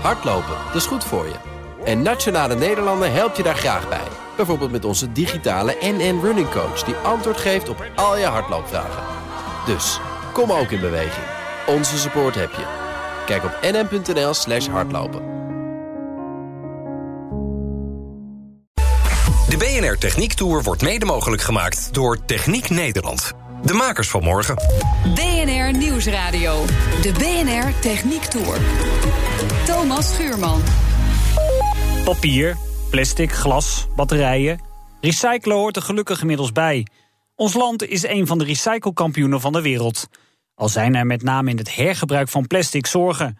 Hardlopen, dat is goed voor je. En Nationale Nederlanden helpt je daar graag bij. Bijvoorbeeld met onze digitale NN Running Coach... die antwoord geeft op al je hardloopvragen. Dus, kom ook in beweging. Onze support heb je. Kijk op nn.nl slash hardlopen. De BNR Techniek Tour wordt mede mogelijk gemaakt door Techniek Nederland. De makers van morgen. BNR Nieuwsradio. De BNR Techniek Tour. Thomas Schuurman. Papier, plastic, glas, batterijen. Recyclen hoort er gelukkig inmiddels bij. Ons land is een van de recyclekampioenen van de wereld. Al zijn er met name in het hergebruik van plastic zorgen.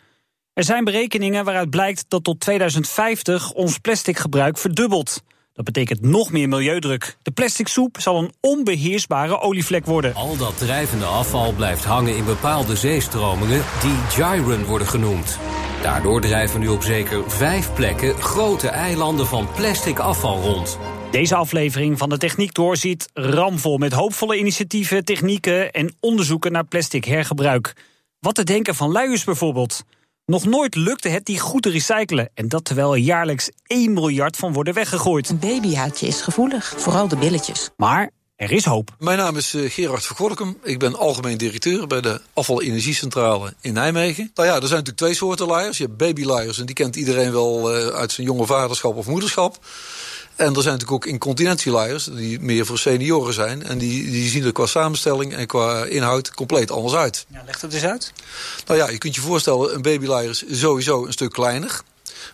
Er zijn berekeningen waaruit blijkt dat tot 2050 ons plasticgebruik verdubbelt. Dat betekent nog meer milieudruk. De plastic soep zal een onbeheersbare olievlek worden. Al dat drijvende afval blijft hangen in bepaalde zeestromingen die gyren worden genoemd. Daardoor drijven nu op zeker vijf plekken grote eilanden van plastic afval rond. Deze aflevering van de Techniek Door ziet ramvol met hoopvolle initiatieven, technieken en onderzoeken naar plastic hergebruik. Wat te denken van luiers bijvoorbeeld. Nog nooit lukte het die goed te recyclen. En dat terwijl er jaarlijks 1 miljard van worden weggegooid. Een babyhuidje is gevoelig, vooral de billetjes. Maar er is hoop. Mijn naam is eh, Gerard Vergorkum. Ik ben algemeen directeur bij de afvalenergiecentrale in Nijmegen. Nou ja, er zijn natuurlijk twee soorten luiers. Je hebt babyluiers en die kent iedereen wel eh, uit zijn jonge vaderschap of moederschap. En er zijn natuurlijk ook incontinentieluiers die meer voor senioren zijn. En die, die zien er qua samenstelling en qua inhoud compleet anders uit. Ja, leg het eens uit. Nou ja, je kunt je voorstellen, een babyluier is sowieso een stuk kleiner.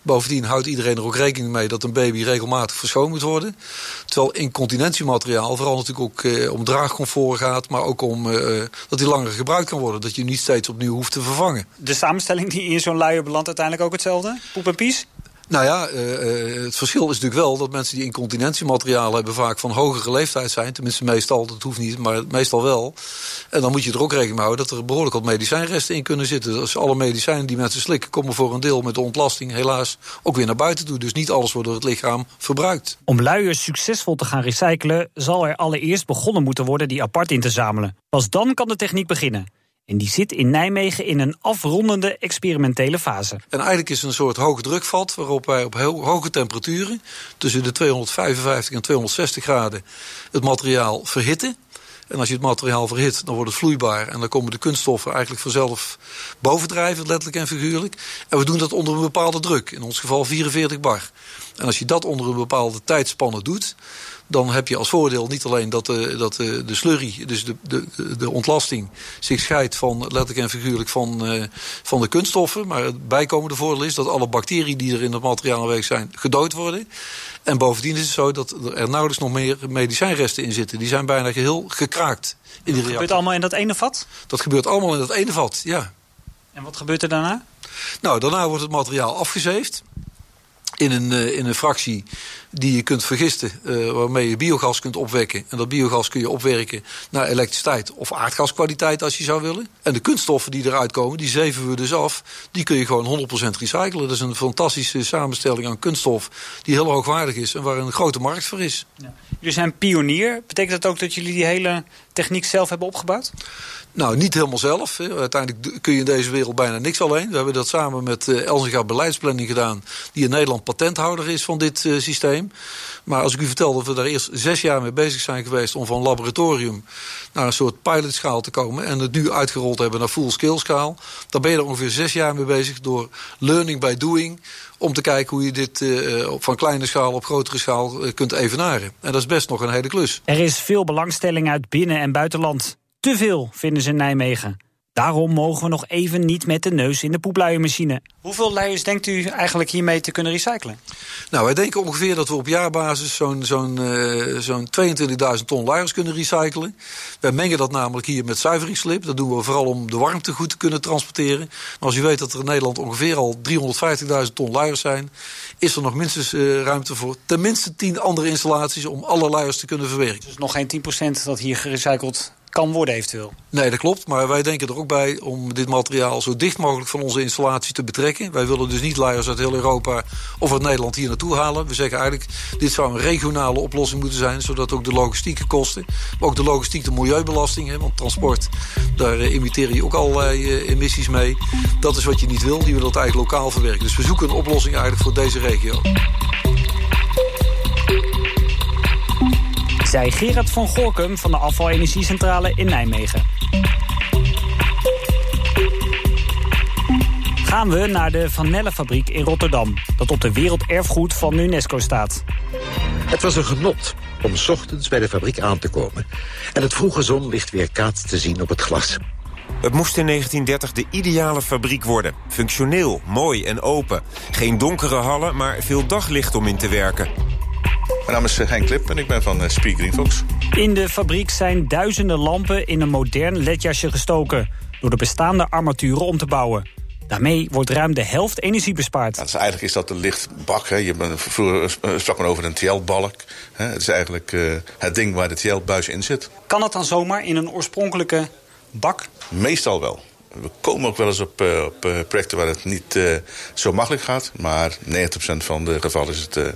Bovendien houdt iedereen er ook rekening mee dat een baby regelmatig verschoond moet worden. Terwijl incontinentiemateriaal vooral natuurlijk ook eh, om draagcomfort gaat, maar ook om eh, dat die langer gebruikt kan worden. Dat je niet steeds opnieuw hoeft te vervangen. De samenstelling die in zo'n luier belandt uiteindelijk ook hetzelfde? Poep en pies? Nou ja, uh, het verschil is natuurlijk wel dat mensen die incontinentiemateriaal hebben vaak van hogere leeftijd zijn. Tenminste, meestal, dat hoeft niet, maar meestal wel. En dan moet je er ook rekening mee houden dat er behoorlijk wat medicijnresten in kunnen zitten. Dus alle medicijnen die mensen slikken komen voor een deel met de ontlasting helaas ook weer naar buiten toe. Dus niet alles wordt door het lichaam verbruikt. Om luiers succesvol te gaan recyclen zal er allereerst begonnen moeten worden die apart in te zamelen. Pas dan kan de techniek beginnen. En die zit in Nijmegen in een afrondende experimentele fase. En eigenlijk is het een soort hoge drukvat waarop wij op heel hoge temperaturen, tussen de 255 en 260 graden, het materiaal verhitten. En als je het materiaal verhit, dan wordt het vloeibaar. En dan komen de kunststoffen eigenlijk vanzelf bovendrijven, letterlijk en figuurlijk. En we doen dat onder een bepaalde druk, in ons geval 44 bar. En als je dat onder een bepaalde tijdspanne doet, dan heb je als voordeel niet alleen dat de, dat de, de slurry, dus de, de, de ontlasting, zich scheidt van letterlijk en figuurlijk van, uh, van de kunststoffen. Maar het bijkomende voordeel is dat alle bacteriën die er in het materiaal aanwezig zijn, gedood worden. En bovendien is het zo dat er nauwelijks nog meer medicijnresten in zitten. Die zijn bijna geheel gekraakt in Dat gebeurt allemaal in dat ene vat? Dat gebeurt allemaal in dat ene vat, ja. En wat gebeurt er daarna? Nou, daarna wordt het materiaal afgezeefd in een, uh, in een fractie die je kunt vergisten, uh, waarmee je biogas kunt opwekken. En dat biogas kun je opwerken naar elektriciteit of aardgaskwaliteit als je zou willen. En de kunststoffen die eruit komen, die zeven we dus af, die kun je gewoon 100% recyclen. Dat is een fantastische samenstelling aan kunststof die heel hoogwaardig is en waar een grote markt voor is. Ja. Jullie zijn pionier. Betekent dat ook dat jullie die hele techniek zelf hebben opgebouwd? Nou, niet helemaal zelf. Uiteindelijk kun je in deze wereld bijna niks alleen. We hebben dat samen met uh, Elzinga Beleidsplanning gedaan... die in Nederland patenthouder is van dit uh, systeem. Maar als ik u vertel dat we daar eerst zes jaar mee bezig zijn geweest... om van laboratorium naar een soort pilotschaal te komen... en het nu uitgerold hebben naar full-scale schaal... dan ben je er ongeveer zes jaar mee bezig door learning by doing om te kijken hoe je dit uh, van kleine schaal op grotere schaal uh, kunt evenaren. En dat is best nog een hele klus. Er is veel belangstelling uit binnen- en buitenland. Te veel, vinden ze in Nijmegen. Daarom mogen we nog even niet met de neus in de poepluiermachine. Hoeveel luiers denkt u eigenlijk hiermee te kunnen recyclen? Nou, wij denken ongeveer dat we op jaarbasis zo'n zo'n uh, zo'n 22.000 ton luiers kunnen recyclen. Wij mengen dat namelijk hier met zuiveringsslip. Dat doen we vooral om de warmte goed te kunnen transporteren. Maar als u weet dat er in Nederland ongeveer al 350.000 ton luiers zijn... is er nog minstens uh, ruimte voor tenminste 10 andere installaties... om alle luiers te kunnen verwerken. Dus nog geen 10% dat hier gerecycled kan worden eventueel. Nee, dat klopt. Maar wij denken er ook bij om dit materiaal zo dicht mogelijk van onze installatie te betrekken. Wij willen dus niet leiders uit heel Europa of uit Nederland hier naartoe halen. We zeggen eigenlijk, dit zou een regionale oplossing moeten zijn. Zodat ook de logistieke kosten, maar ook de logistiek, de milieubelasting. Hè, want transport, daar uh, imiteren je ook allerlei uh, emissies mee. Dat is wat je niet wil. Die willen dat eigenlijk lokaal verwerken. Dus we zoeken een oplossing eigenlijk voor deze regio. Zij Gerard van Gorkum van de afvalenergiecentrale in Nijmegen. Gaan we naar de Vanellenfabriek in Rotterdam, dat op de werelderfgoed van UNESCO staat. Het was een genot om s ochtends bij de fabriek aan te komen... en het vroege zonlicht weer kaats te zien op het glas. Het moest in 1930 de ideale fabriek worden. Functioneel, mooi en open. Geen donkere hallen, maar veel daglicht om in te werken. Mijn naam is eh, Henk Klip en ik ben van uh, Speak Greenfox. In de fabriek zijn duizenden lampen in een modern ledjasje gestoken... door de bestaande armaturen om te bouwen. Daarmee wordt ruim de helft energie bespaard. Nou, dus eigenlijk is dat een lichtbak. Hè. Je bent, vroeger eh, sprak men over een TL-balk. Het is eigenlijk uh, het ding waar de TL-buis in zit. Kan het dan zomaar in een oorspronkelijke bak? Meestal wel. We komen ook wel eens op, uh, op projecten waar het niet uh, zo makkelijk gaat. Maar 90% van de gevallen is het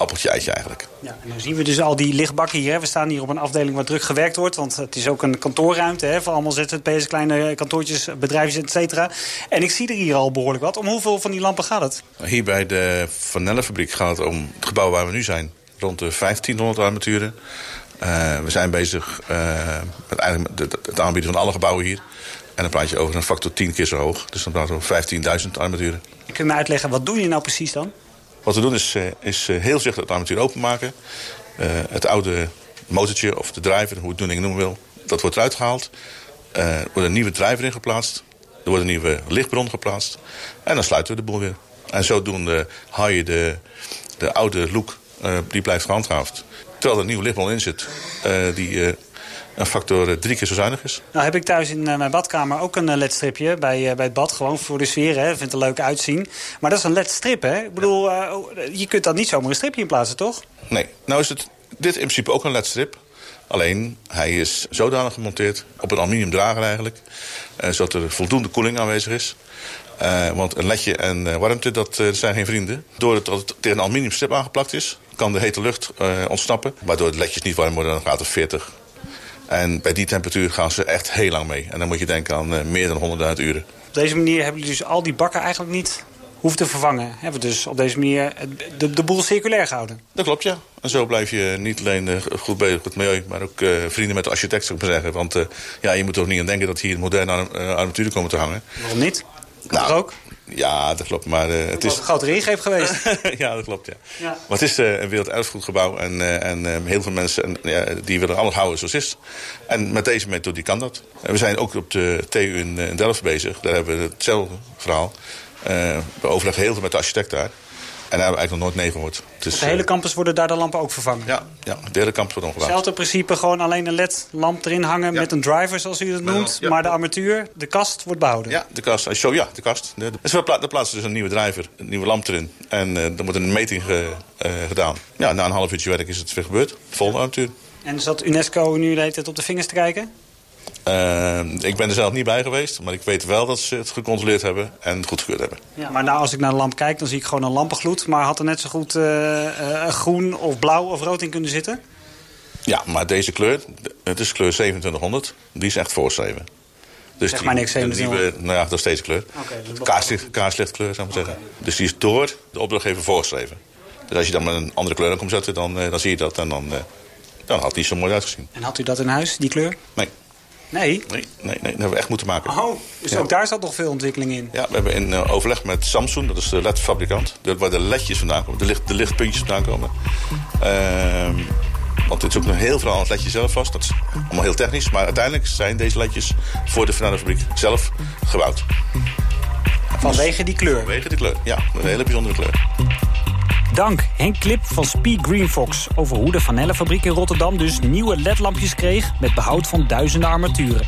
appeltje eitje eigenlijk. Ja, en dan zien we dus al die lichtbakken hier. We staan hier op een afdeling waar druk gewerkt wordt. Want het is ook een kantoorruimte hè, voor allemaal ZZP'ers, kleine kantoortjes, bedrijfjes, et cetera. En ik zie er hier al behoorlijk wat. Om hoeveel van die lampen gaat het? Hier bij de Vanellenfabriek gaat het om het gebouw waar we nu zijn. Rond de 1500 armaturen. Uh, we zijn bezig uh, met eigenlijk het aanbieden van alle gebouwen hier. En dan praat je over een factor 10 keer zo hoog. Dus dan praten we over 15.000 armaturen. Kun je me uitleggen, wat doe je nou precies dan? Wat we doen is, uh, is heel zichtelijk het armatuur openmaken. het oude motortje of de driver, hoe het noemen wil, dat wordt eruit gehaald. er wordt een nieuwe driver in geplaatst. Er wordt een nieuwe lichtbron geplaatst. En dan sluiten we de boel weer. En zodoende hou je de, de oude look, die blijft gehandhaafd. Terwijl er een nieuwe lichtbron in zit, die een factor drie keer zo zuinig is. Nou heb ik thuis in mijn badkamer ook een ledstripje bij, bij het bad. Gewoon voor de sfeer, hè. Vindt er leuk uitzien. Maar dat is een ledstrip, hè. Ik bedoel, uh, je kunt daar niet zomaar een stripje in plaatsen, toch? Nee. Nou is het, dit in principe ook een ledstrip. Alleen, hij is zodanig gemonteerd, op een aluminium drager eigenlijk... Zodat er voldoende koeling aanwezig is. Want een ledje en warmte, dat zijn geen vrienden. Doordat het tegen een aluminium strip aangeplakt is... kan de hete lucht ontsnappen. Waardoor de ledjes niet warm worden, dan gaat het 40, en bij die temperatuur gaan ze echt heel lang mee. En dan moet je denken aan uh, meer dan 100.000 uren. Op deze manier hebben jullie dus al die bakken eigenlijk niet hoeven te vervangen. Hebben we dus op deze manier de, de boel circulair gehouden. Dat klopt, ja. En zo blijf je niet alleen uh, goed bezig met het milieu... maar ook uh, vrienden met de architect, zou ik maar zeggen. Want ja, je moet er ook niet aan denken dat hier moderne armaturen komen te hangen. Waarom niet? Kan nou, ook? Ja, dat klopt. Maar, uh, het is een grote ingreep geweest. ja, dat klopt. Ja. ja. Maar het is uh, een werelderfgoedgebouw en, uh, en heel veel mensen en, ja, die willen alles houden zoals het is. En met deze methode kan dat. En we zijn ook op de TU in, in Delft bezig. Daar hebben we hetzelfde verhaal. we overleggen heel veel met de architect daar. En daar hebben we eigenlijk nog nooit nee gehoord. Dus, de hele campus worden daar de lampen ook vervangen? Ja, ja de hele campus wordt omgebouwd. Hetzelfde principe, gewoon alleen een LED-lamp erin hangen ja. met een driver, zoals u het noemt. Ja. Maar de armatuur, de kast, wordt behouden? Ja, de kast. Zo, ja, de kast. De, dus we plaatsen dus een nieuwe driver, een nieuwe lamp erin. En uh, dan wordt een meting ge, uh, gedaan. Ja, na een half uurtje werk is het weer gebeurd. Vol armatuur. En zat UNESCO nu de hele tijd op de vingers te kijken? Uh, ik ben er zelf niet bij geweest, maar ik weet wel dat ze het gecontroleerd hebben en goedgekeurd hebben. Ja, maar nou, als ik naar de lamp kijk, dan zie ik gewoon een lampengloed. Maar had er net zo goed uh, uh, groen of blauw of rood in kunnen zitten? Ja, maar deze kleur, het is kleur 2700, die is echt voorschreven. Dus zeg die, maar niks, 2700. nou ja, dat is deze kleur. Okay, dus Kaarslicht, kaarslichtkleur, zou ik maar okay. zeggen. Dus die is door de opdrachtgever voorgeschreven. Dus als je dan met een andere kleur aan komt zetten, dan, dan zie je dat. En dan, dan had die zo mooi uitgezien. En had u dat in huis, die kleur? Nee. Nee? Nee, nee, nee, dat hebben we echt moeten maken. Oh, dus ja. ook daar zat nog veel ontwikkeling in? Ja, we hebben in uh, overleg met Samsung, dat is de ledfabrikant... waar de ledjes vandaan komen, de, licht, de lichtpuntjes vandaan komen. Uh, want het is ook nog heel veel aan het ledje zelf vast. Dat is allemaal heel technisch. Maar uiteindelijk zijn deze ledjes voor de fabriek zelf gebouwd. Vanwege die kleur? Vanwege die kleur, ja. Een hele bijzondere kleur. Dank Henk Klip van Speak Green Fox over hoe de Vanellenfabriek in Rotterdam dus nieuwe ledlampjes kreeg met behoud van duizenden armaturen.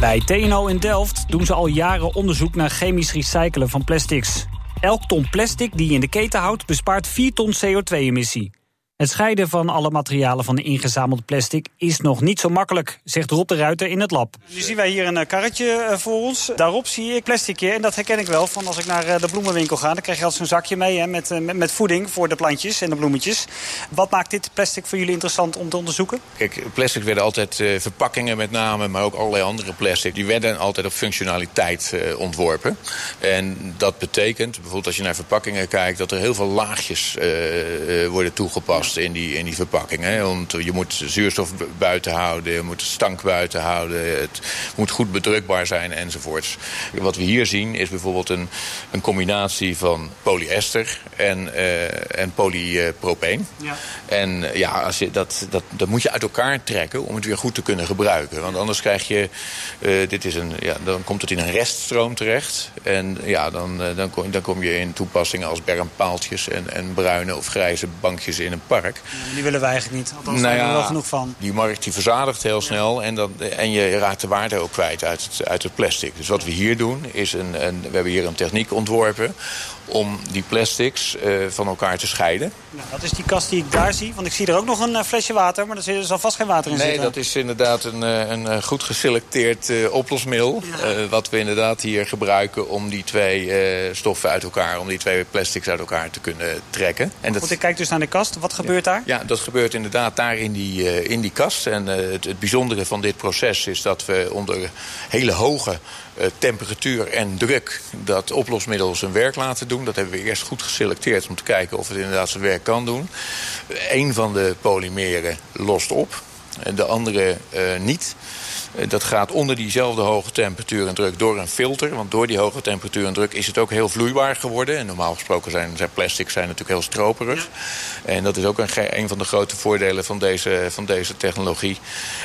Bij TNO in Delft doen ze al jaren onderzoek naar chemisch recyclen van plastics. Elk ton plastic die je in de keten houdt bespaart 4 ton CO2-emissie. Het scheiden van alle materialen van ingezameld plastic is nog niet zo makkelijk, zegt Rob de Ruiter in het lab. Nu zien wij hier een eh, karretje eh, voor ons. Daarop zie ik plasticje en dat herken ik wel van als ik naar eh, de bloemenwinkel ga. Dan krijg je altijd zo'n zakje mee hè, met, met, met voeding voor de plantjes en de bloemetjes. Wat maakt dit plastic voor jullie interessant om te onderzoeken? Kijk, plastic werden altijd uh, verpakkingen met name, maar ook allerlei andere plastic. Die werden altijd op functionaliteit uh, ontworpen. En dat betekent, bijvoorbeeld als je naar verpakkingen kijkt... dat er heel veel laagjes uh, worden toegepast in die, in die verpakkingen. Want je moet zuurstof buiten houden, je moet stank buiten houden... het moet goed bedrukbaar zijn enzovoorts. Wat we hier zien is bijvoorbeeld een, een combinatie van polyester en, en polypropeen. Ja. En ja, als je dat, dat, dat moet je uit elkaar trekken om het weer goed te kunnen gebruiken. Want anders krijg je, uh, dit is een, ja, dan komt het in een reststroom terecht. En ja, dan, uh, dan, kom, dan kom je in toepassingen als bermpaaltjes en, en bruine of grijze bankjes in een park. Die willen we eigenlijk niet, althans nou daar hebben we wel genoeg van. Die markt die verzadigt heel snel en, dan, en je raakt de waarde ook kwijt uit het, uit het plastic. Dus wat we hier doen, is een, een, we hebben hier een techniek ontworpen om die plastics uh, van elkaar te scheiden. Nou, dat is die kast die ik daar zie. Want ik zie er ook nog een uh, flesje water, maar er zal vast geen water in nee, zitten. Nee, dat is inderdaad een, uh, een goed geselecteerd oplosmiddel. Ja. wat we inderdaad hier gebruiken om die twee stoffen uit elkaar... om die twee plastics uit elkaar te kunnen trekken. En dat... Goed, ik kijk dus naar de kast. Wat gebeurt ja. daar? Ja, dat gebeurt inderdaad daar in die, in die kast. En het, het bijzondere van dit proces is dat we onder hele hoge uh, temperatuur en druk dat oplosmiddel zijn werk laten doen. Dat hebben we eerst goed geselecteerd om te kijken of het inderdaad zijn werk kan doen. Eén van de polymeren lost op en de andere uh, niet. Dat gaat onder diezelfde hoge temperatuur en druk door een filter. Want door die hoge temperatuur en druk is het ook heel vloeibaar geworden. En normaal gesproken zijn, zijn plastics zijn natuurlijk heel stroperig. En dat is ook een, een van de grote voordelen van deze, van deze technologie.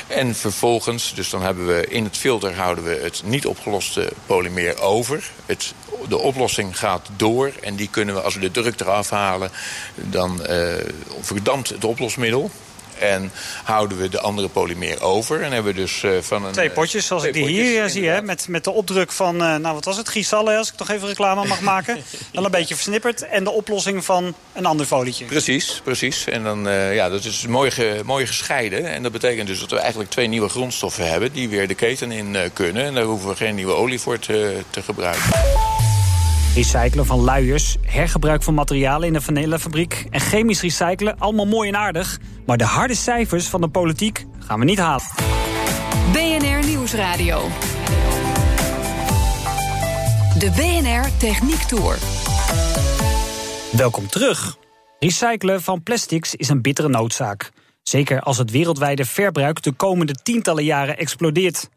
En vervolgens, dus dan hebben we in het filter houden we het niet opgeloste polymeer over. Het, de oplossing gaat door en die kunnen we, als we de druk eraf halen... dan uh, verdampt het oplosmiddel. En houden we de andere polymeer over. En hebben we dus uh, van een... Twee potjes, zoals twee ik die potjes, hier uh, zie. Hè, met, met de opdruk van, nou wat was het, Gisalle, als ik toch even reclame mag maken. Dan een beetje versnipperd. En de oplossing van een ander folietje. Precies, precies. En dan, ja, dat is mooi, ge, mooi gescheiden. En dat betekent dus dat we eigenlijk twee nieuwe grondstoffen hebben... die weer de keten in kunnen. En daar hoeven we geen nieuwe olie voor te, te gebruiken. Recyclen van luiers, hergebruik van materialen in de vanillefabriek... en chemisch recyclen, allemaal mooi en aardig. Maar de harde cijfers van de politiek gaan we niet halen. BNR Nieuwsradio. De BNR Techniek Tour. Welkom terug. Recyclen van plastics is een bittere noodzaak. Zeker als het wereldwijde verbruik de komende tientallen jaren explodeert.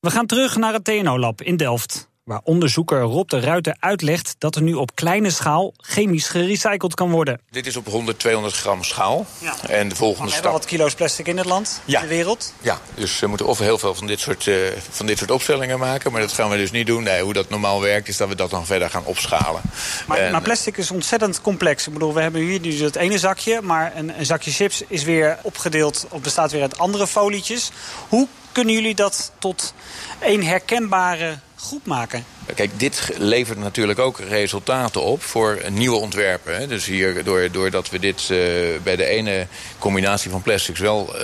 We gaan terug naar het TNO-lab in Delft waar onderzoeker Rob de Ruiter uitlegt dat er nu op kleine schaal chemisch gerecycled kan worden. Dit is op 100, 200 gram schaal. Ja. En de volgende we stap. hebben wat kilo's plastic in het land, ja. in de wereld. Ja, dus we moeten of heel veel van dit, soort, uh, van dit soort opstellingen maken. Maar dat gaan we dus niet doen. Nee, hoe dat normaal werkt is dat we dat dan verder gaan opschalen. Maar, en, maar plastic is ontzettend complex. Ik bedoel, we hebben hier dus het ene zakje. Maar een, een zakje chips is weer opgedeeld of bestaat weer uit andere folietjes. Hoe kunnen jullie dat tot één herkenbare groep maken? Kijk, dit levert natuurlijk ook resultaten op voor nieuwe ontwerpen. Hè. Dus hier, door, doordat we dit uh, bij de ene combinatie van plastics wel uh,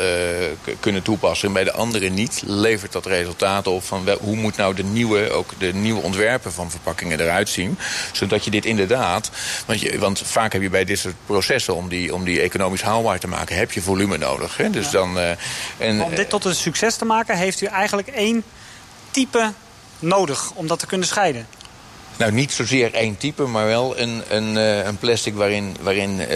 kunnen toepassen... en bij de andere niet, levert dat resultaten op van wel, hoe moet nou de nieuwe, ook de nieuwe ontwerpen van verpakkingen eruit zien. Zodat je dit inderdaad... Want, je, want vaak heb je bij dit soort processen, om die, om die economisch haalbaar te maken... heb je volume nodig. Hè. Dus ja. dan, uh, en, om dit tot een succes te maken, heeft u eigenlijk één type nodig om dat te kunnen scheiden? Nou, niet zozeer één type, maar wel een, een, uh, een plastic waarin, waarin uh,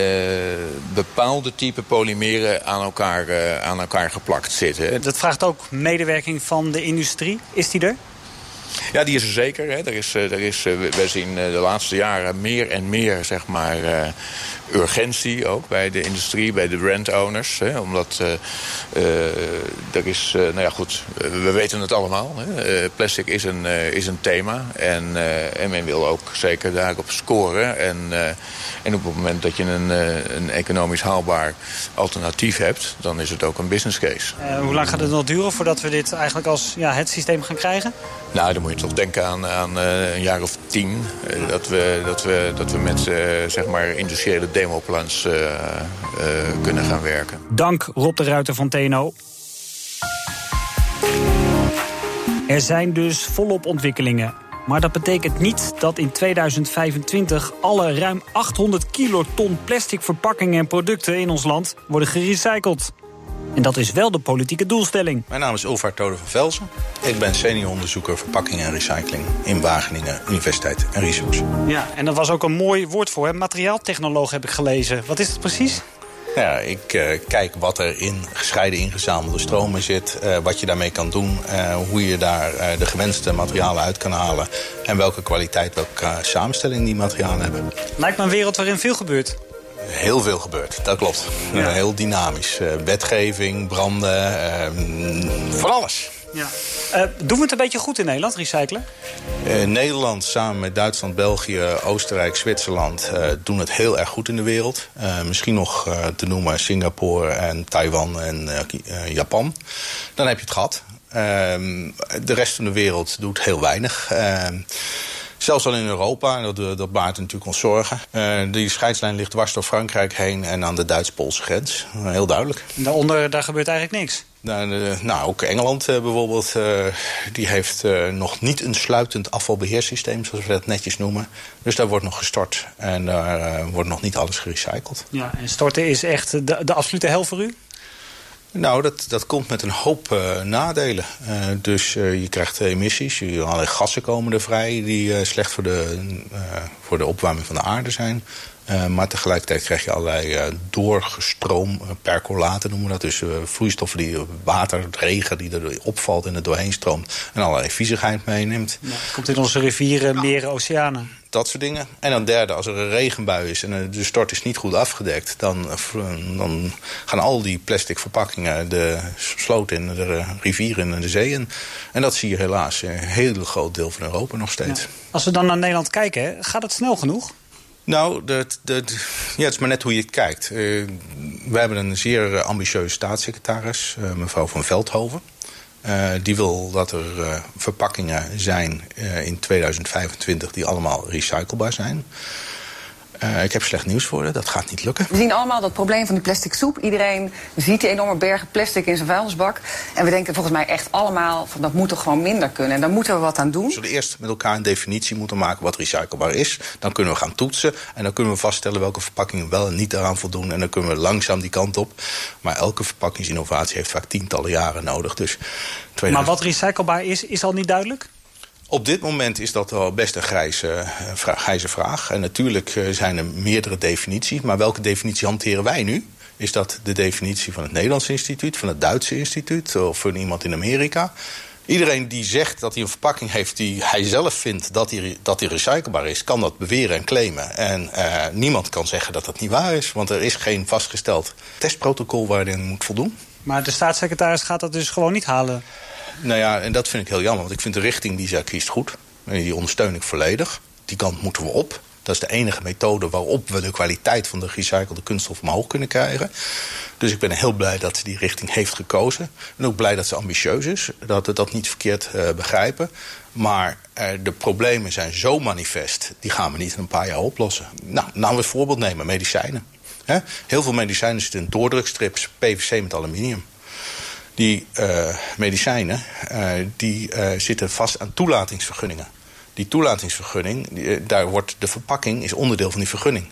bepaalde type polymeren aan elkaar, uh, aan elkaar geplakt zitten. Dat vraagt ook medewerking van de industrie. Is die er? Ja, die is er zeker. Hè. Er is, er is, we zien de laatste jaren meer en meer zeg maar, urgentie ook bij de industrie, bij de brand owners. Hè, omdat uh, uh, er is, uh, nou ja goed, we weten het allemaal. Hè. plastic is een, is een thema en, en men wil ook zeker daarop scoren. En, en op het moment dat je een, een economisch haalbaar alternatief hebt, dan is het ook een business case. hoe lang gaat het nog duren voordat we dit eigenlijk als ja, het systeem gaan krijgen? Nou, dan moet je toch denken aan, aan een jaar of tien. dat, we, dat, we, dat we met zeg maar industriële demoplans kunnen gaan werken. Dank Rob de Ruiter van TNO. Er zijn dus volop ontwikkelingen. Maar dat betekent niet dat in 2025 alle ruim 800 kiloton plastic verpakkingen en producten in ons land worden gerecycled. En dat is wel de politieke doelstelling. Mijn naam is Ulvaart Tode van Velzen. Ik ben senior onderzoeker verpakking en recycling in Wageningen Universiteit en Resource. Ja, en dat was ook een mooi woord voor, hè? materiaaltechnoloog heb ik gelezen. Wat is het precies? Ja, ik uh, kijk wat er in gescheiden ingezamelde stromen zit, uh, wat je daarmee kan doen, uh, hoe je daar de gewenste materialen uit kan halen en welke kwaliteit, welke samenstelling die materialen hebben. Lijkt me een wereld waarin veel gebeurt. Heel veel gebeurt, dat klopt. Ja. heel dynamisch. wetgeving, branden, van alles. Ja. Uh, doen we het een beetje goed in Nederland, recyclen? Uh, Nederland samen met Duitsland, België, Oostenrijk, Zwitserland... Uh, doen het heel erg goed in de wereld. misschien nog te noemen Singapore en Taiwan en Japan. Dan heb je het gehad. Ehm, de rest van de wereld doet heel weinig. Zelfs al in Europa, dat, dat baart natuurlijk ons zorgen. die scheidslijn ligt dwars door Frankrijk heen en aan de Duits-Poolse grens. heel duidelijk. En daaronder, daar gebeurt eigenlijk niks? Nou, nou, ook Engeland bijvoorbeeld, die heeft nog niet een sluitend afvalbeheersysteem, zoals we dat netjes noemen. Dus daar wordt nog gestort en daar wordt nog niet alles gerecycled. Ja, en storten is echt de, de absolute hel voor u? Nou, dat, dat komt met een hoop nadelen. dus je krijgt emissies, allerlei gassen komen er vrij die slecht voor de, voor de opwarming van de aarde zijn. Uh, maar tegelijkertijd krijg je allerlei uh, doorgestroom, uh, percolaten noemen we dat. Dus vloeistoffen die water, regen die er opvalt en er doorheen stroomt. En allerlei viezigheid meeneemt. Ja, komt in onze rivieren, meren, oceanen. Dat soort dingen. En dan derde, als er een regenbui is en de stort is niet goed afgedekt... dan, dan gaan al die plastic verpakkingen de sloot in, de rivier in en de zee in. En dat zie je helaas in een heel groot deel van Europa nog steeds. Ja. Als we dan naar Nederland kijken, gaat het snel genoeg? Nou, dat, dat, ja, het is maar net hoe je het kijkt. Uh, we hebben een zeer ambitieuze staatssecretaris, uh, mevrouw van Veldhoven. Uh, die wil dat er verpakkingen zijn in 2025 die allemaal recyclebaar zijn. Uh, ik heb slecht nieuws voor je, dat gaat niet lukken. We zien allemaal dat probleem van die plastic soep. Iedereen ziet die enorme bergen plastic in zijn vuilnisbak. En we denken volgens mij echt allemaal van dat moet toch gewoon minder kunnen. En daar moeten we wat aan doen. We zullen eerst met elkaar een definitie moeten maken wat recyclebaar is. Dan kunnen we gaan toetsen en dan kunnen we vaststellen welke verpakkingen wel en niet eraan voldoen. En dan kunnen we langzaam die kant op. Maar elke verpakkingsinnovatie heeft vaak tientallen jaren nodig. Dus 2000... Maar wat recyclebaar is, is al niet duidelijk? Op dit moment is dat wel best een grijze, grijze vraag. En natuurlijk eh, zijn er meerdere definities. Maar welke definitie hanteren wij nu? Is dat de definitie van het Nederlands instituut, van het Duitse instituut of van iemand in Amerika? Iedereen die zegt dat hij een verpakking heeft die hij zelf vindt dat die, dat recyclebaar is, kan dat beweren en claimen. En uh, niemand kan zeggen dat dat niet waar is, want er is geen vastgesteld testprotocol waarin moet voldoen. Maar de staatssecretaris gaat dat dus gewoon niet halen? Nou ja, en dat vind ik heel jammer. Want ik vind de richting die zij kiest goed. En die ondersteun ik volledig. Die kant moeten we op. Dat is de enige methode waarop we de kwaliteit van de gerecyclede kunststof omhoog kunnen krijgen. Dus ik ben heel blij dat ze die richting heeft gekozen. En ook blij dat ze ambitieus is. Dat we dat niet verkeerd uh, begrijpen. Maar uh, de problemen zijn zo manifest. Die gaan we niet in een paar jaar oplossen. Nou, nou we een voorbeeld nemen. Medicijnen. He? Heel veel medicijnen zitten in doordrukstrips. PVC met aluminium. Die uh, medicijnen uh, die, uh, zitten vast aan toelatingsvergunningen. Die toelatingsvergunning, die, daar wordt de verpakking is onderdeel van die vergunning.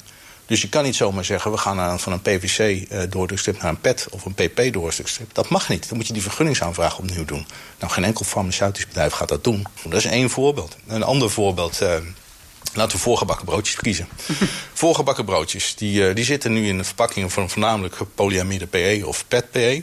Dus je kan niet zomaar zeggen, we gaan aan, van een PVC-doordrukstrip naar een PET of een PP-doordrukstrip. Dat mag niet. Dan moet je die vergunningsaanvraag opnieuw doen. Nou, geen enkel farmaceutisch bedrijf gaat dat doen. Dat is één voorbeeld. Een ander voorbeeld, Laten we voorgebakken broodjes kiezen. voorgebakken broodjes, die, die zitten nu in de verpakkingen van voornamelijk polyamide PE of PET-PE.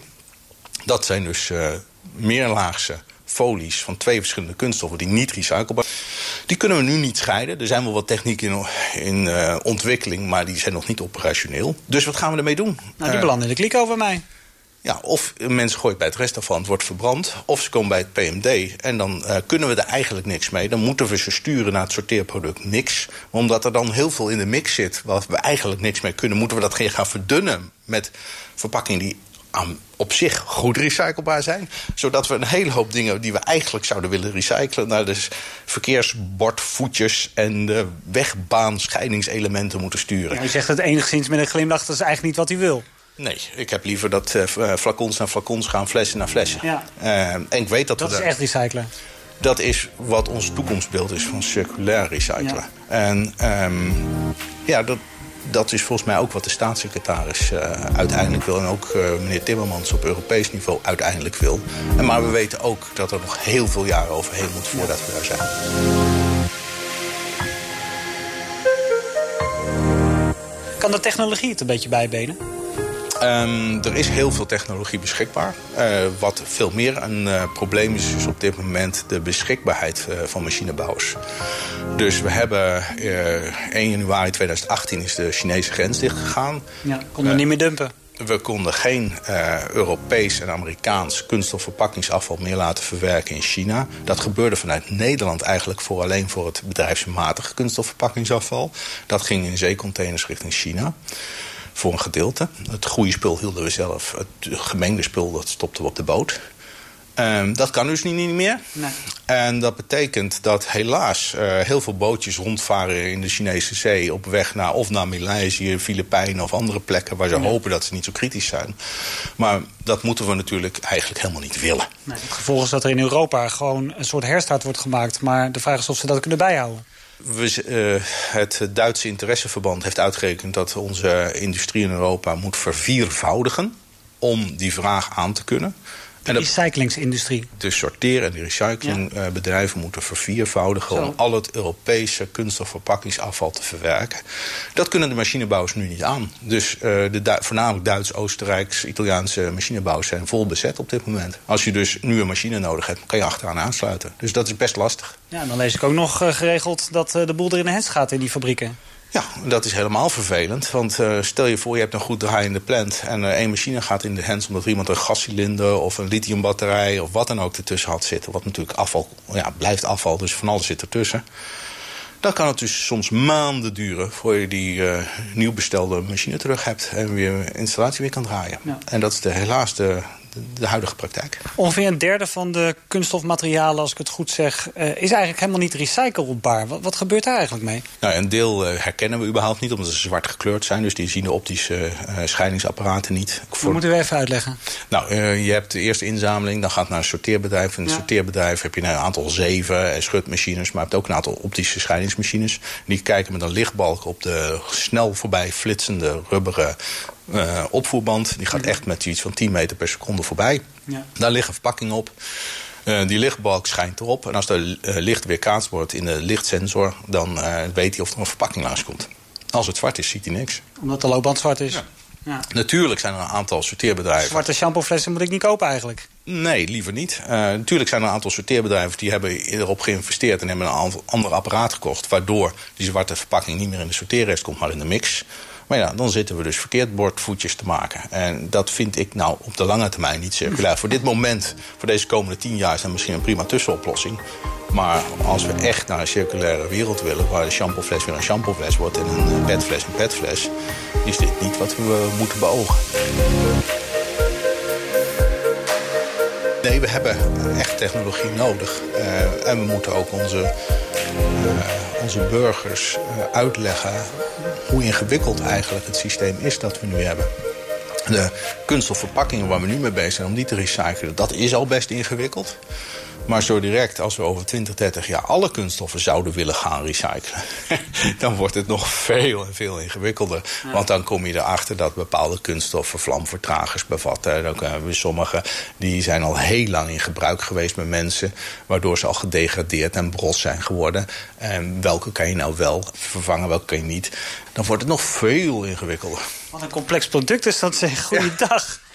Dat zijn dus uh, meerlaagse folies van twee verschillende kunststoffen die niet recyclebaar zijn. Die kunnen we nu niet scheiden. Er zijn wel wat technieken in, in uh, ontwikkeling, maar die zijn nog niet operationeel. Dus wat gaan we ermee doen? Nou, die belanden in de klik over mij. Ja, of mensen gooien bij het restaurant, wordt verbrand. Of ze komen bij het PMD en dan uh, kunnen we er eigenlijk niks mee. Dan moeten we ze sturen naar het sorteerproduct niks. Omdat er dan heel veel in de mix zit waar we eigenlijk niks mee kunnen... moeten we dat gaan verdunnen met verpakkingen die aan, op zich goed recyclebaar zijn. Zodat we een hele hoop dingen die we eigenlijk zouden willen recyclen... naar de verkeersbordvoetjes en de wegbaan-scheidingselementen moeten sturen. Ja, u zegt het enigszins met een glimlach, dat is eigenlijk niet wat u wil. Nee, ik heb liever dat uh, flacons naar flacons gaan, flessen naar flessen. Ja. Uh, en ik weet dat, dat we is echt recyclen. Dat is wat ons toekomstbeeld is van circulair recyclen. Ja. En um, ja, dat, dat is volgens mij ook wat de staatssecretaris uh, uiteindelijk wil. En ook uh, meneer Timmermans op Europees niveau uiteindelijk wil. En maar we weten ook dat er nog heel veel jaren overheen moet voordat we daar zijn. Kan de technologie het een beetje bijbenen? Um, er is heel veel technologie beschikbaar. Uh, wat veel meer een uh, probleem is, is op dit moment de beschikbaarheid uh, van machinebouwers. Dus we hebben 1 januari 2018 is de Chinese grens dichtgegaan. Ja, konden we niet meer dumpen. We konden geen Europees en Amerikaans kunststofverpakkingsafval meer laten verwerken in China. Dat gebeurde vanuit Nederland eigenlijk voor alleen voor het bedrijfsmatige kunststofverpakkingsafval. Dat ging in zeecontainers richting China voor een gedeelte. Het goede spul hielden we zelf. Het gemengde spul dat stopten we op de boot. Um, dat kan dus niet meer. Nee. En dat betekent dat helaas uh, heel veel bootjes rondvaren in de Chinese zee... op weg naar of naar Maleisië, Filipijnen of andere plekken... waar ze hopen dat ze niet zo kritisch zijn. Maar dat moeten we natuurlijk eigenlijk helemaal niet willen. Nee, het gevolg is dat er in Europa gewoon een soort herstart wordt gemaakt. Maar de vraag is of ze dat kunnen bijhouden. We, uh, het Duitse interesseverband heeft uitgerekend dat onze industrie in Europa moet verviervoudigen om die vraag aan te kunnen. De recyclingsindustrie. De sorteer- en de recyclingbedrijven ja. moeten verviervoudigen... Zo. om al het Europese kunststofverpakkingsafval te verwerken. Dat kunnen de machinebouwers nu niet aan. Dus uh, de du voornamelijk Duits, Oostenrijks, Italiaanse machinebouwers zijn vol bezet op dit moment. Als je dus nu een machine nodig hebt, kan je achteraan aansluiten. Dus dat is best lastig. Ja, dan lees ik ook nog uh, geregeld dat uh, de boel er in de hens gaat in die fabrieken. Ja, dat is helemaal vervelend. Want uh, stel je voor, je hebt een goed draaiende plant... en uh, één machine gaat in de hands omdat er iemand een gascilinder... of een lithiumbatterij of wat dan ook ertussen had zitten. Wat natuurlijk afval, ja, blijft afval, dus van alles zit ertussen. Dan kan het dus soms maanden duren... voor je die uh, nieuw bestelde machine terug hebt... en weer installatie weer kan draaien. Ja. En dat is de, helaas de, de huidige praktijk. Ongeveer een derde van de kunststofmaterialen, als ik het goed zeg... Uh, is eigenlijk helemaal niet recyclebaar. Wat, wat gebeurt daar eigenlijk mee? Nou, een deel uh, herkennen we überhaupt niet, omdat ze zwart gekleurd zijn. Dus die zien de optische uh, scheidingsapparaten niet. Dat moeten we even uitleggen. Nou, je hebt de eerste inzameling, dan gaat naar een sorteerbedrijf. In het ja. sorteerbedrijf heb je een aantal zeven en schutmachines... maar je hebt ook een aantal optische scheidingsmachines. Die kijken met een lichtbalk op de snel voorbij flitsende rubberen uh, opvoerband. Die gaat echt met iets van 10 meter per seconde voorbij. Ja. Daar ligt een verpakking op. Uh, die lichtbalk schijnt erop. En als er uh, licht weerkaatst wordt in de lichtsensor... dan weet hij of er een verpakking langs komt. Als het zwart is, ziet hij niks. Omdat de loopband zwart is? Ja. Ja. Natuurlijk zijn er een aantal sorteerbedrijven. Zwarte shampooflessen moet ik niet kopen eigenlijk? Nee, liever niet. Uh, natuurlijk zijn er een aantal sorteerbedrijven die hebben erop geïnvesteerd en hebben een ander apparaat gekocht. Waardoor die zwarte verpakking niet meer in de sorteerrest komt, maar in de mix. Maar ja, dan zitten we dus verkeerd bordvoetjes te maken. En dat vind ik nou op de lange termijn niet circulair. voor dit moment, voor deze komende tien jaar, is dat misschien een prima tussenoplossing. Maar als we echt naar een circulaire wereld willen... waar de shampoofles weer een shampoofles wordt en een petfles een petfles... is dit niet wat we moeten beogen. Nee, we hebben echt technologie nodig. Uh, en we moeten ook onze, uh, onze burgers uh, uitleggen hoe ingewikkeld eigenlijk het systeem is dat we nu hebben. De kunststofverpakkingen waar we nu mee bezig zijn om die te recyclen, dat is al best ingewikkeld. Maar zo direct, als we over 20, 30 jaar alle kunststoffen zouden willen gaan recyclen... dan wordt het nog veel en veel ingewikkelder. Ja. Want dan kom je erachter dat bepaalde kunststoffen vlamvertragers bevatten. Dan hebben we sommige die zijn al heel lang in gebruik geweest met mensen... waardoor ze al gedegradeerd en bros zijn geworden. En welke kan je nou wel vervangen, welke kan je niet? Dan wordt het nog veel ingewikkelder. Wat een complex product is dat, zeg. Goeiedag. Ja,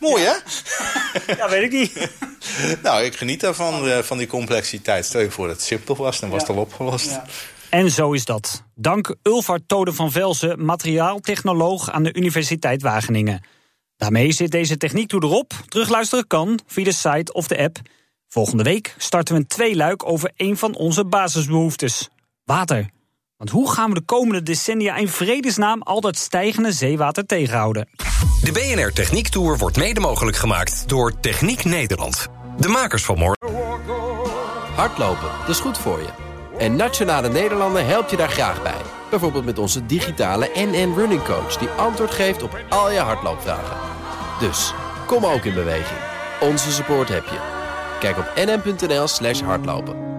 mooi ja. hè? ja, weet ik niet. nou, ik geniet daarvan, uh, van die complexiteit. Stel je voor dat het simpel was, dan was het al opgelost. En zo is dat. Dank Ulvar Tode van Velzen, materiaaltechnoloog aan de Universiteit Wageningen. Daarmee zit deze techniek toe erop. Terugluisteren kan via de site of de app. Volgende week starten we een tweeluik over een van onze basisbehoeftes: water. Want hoe gaan we de komende decennia in vredesnaam al dat stijgende zeewater tegenhouden? De BNR Techniek Tour wordt mede mogelijk gemaakt door Techniek Nederland. De makers van morgen. Hardlopen, dat is goed voor je. En Nationale Nederlanden helpt je daar graag bij. Bijvoorbeeld met onze digitale NN Running Coach... die antwoord geeft op al je hardloopvragen. Dus, kom ook in beweging. Onze support heb je. Kijk op nn.nl slash hardlopen.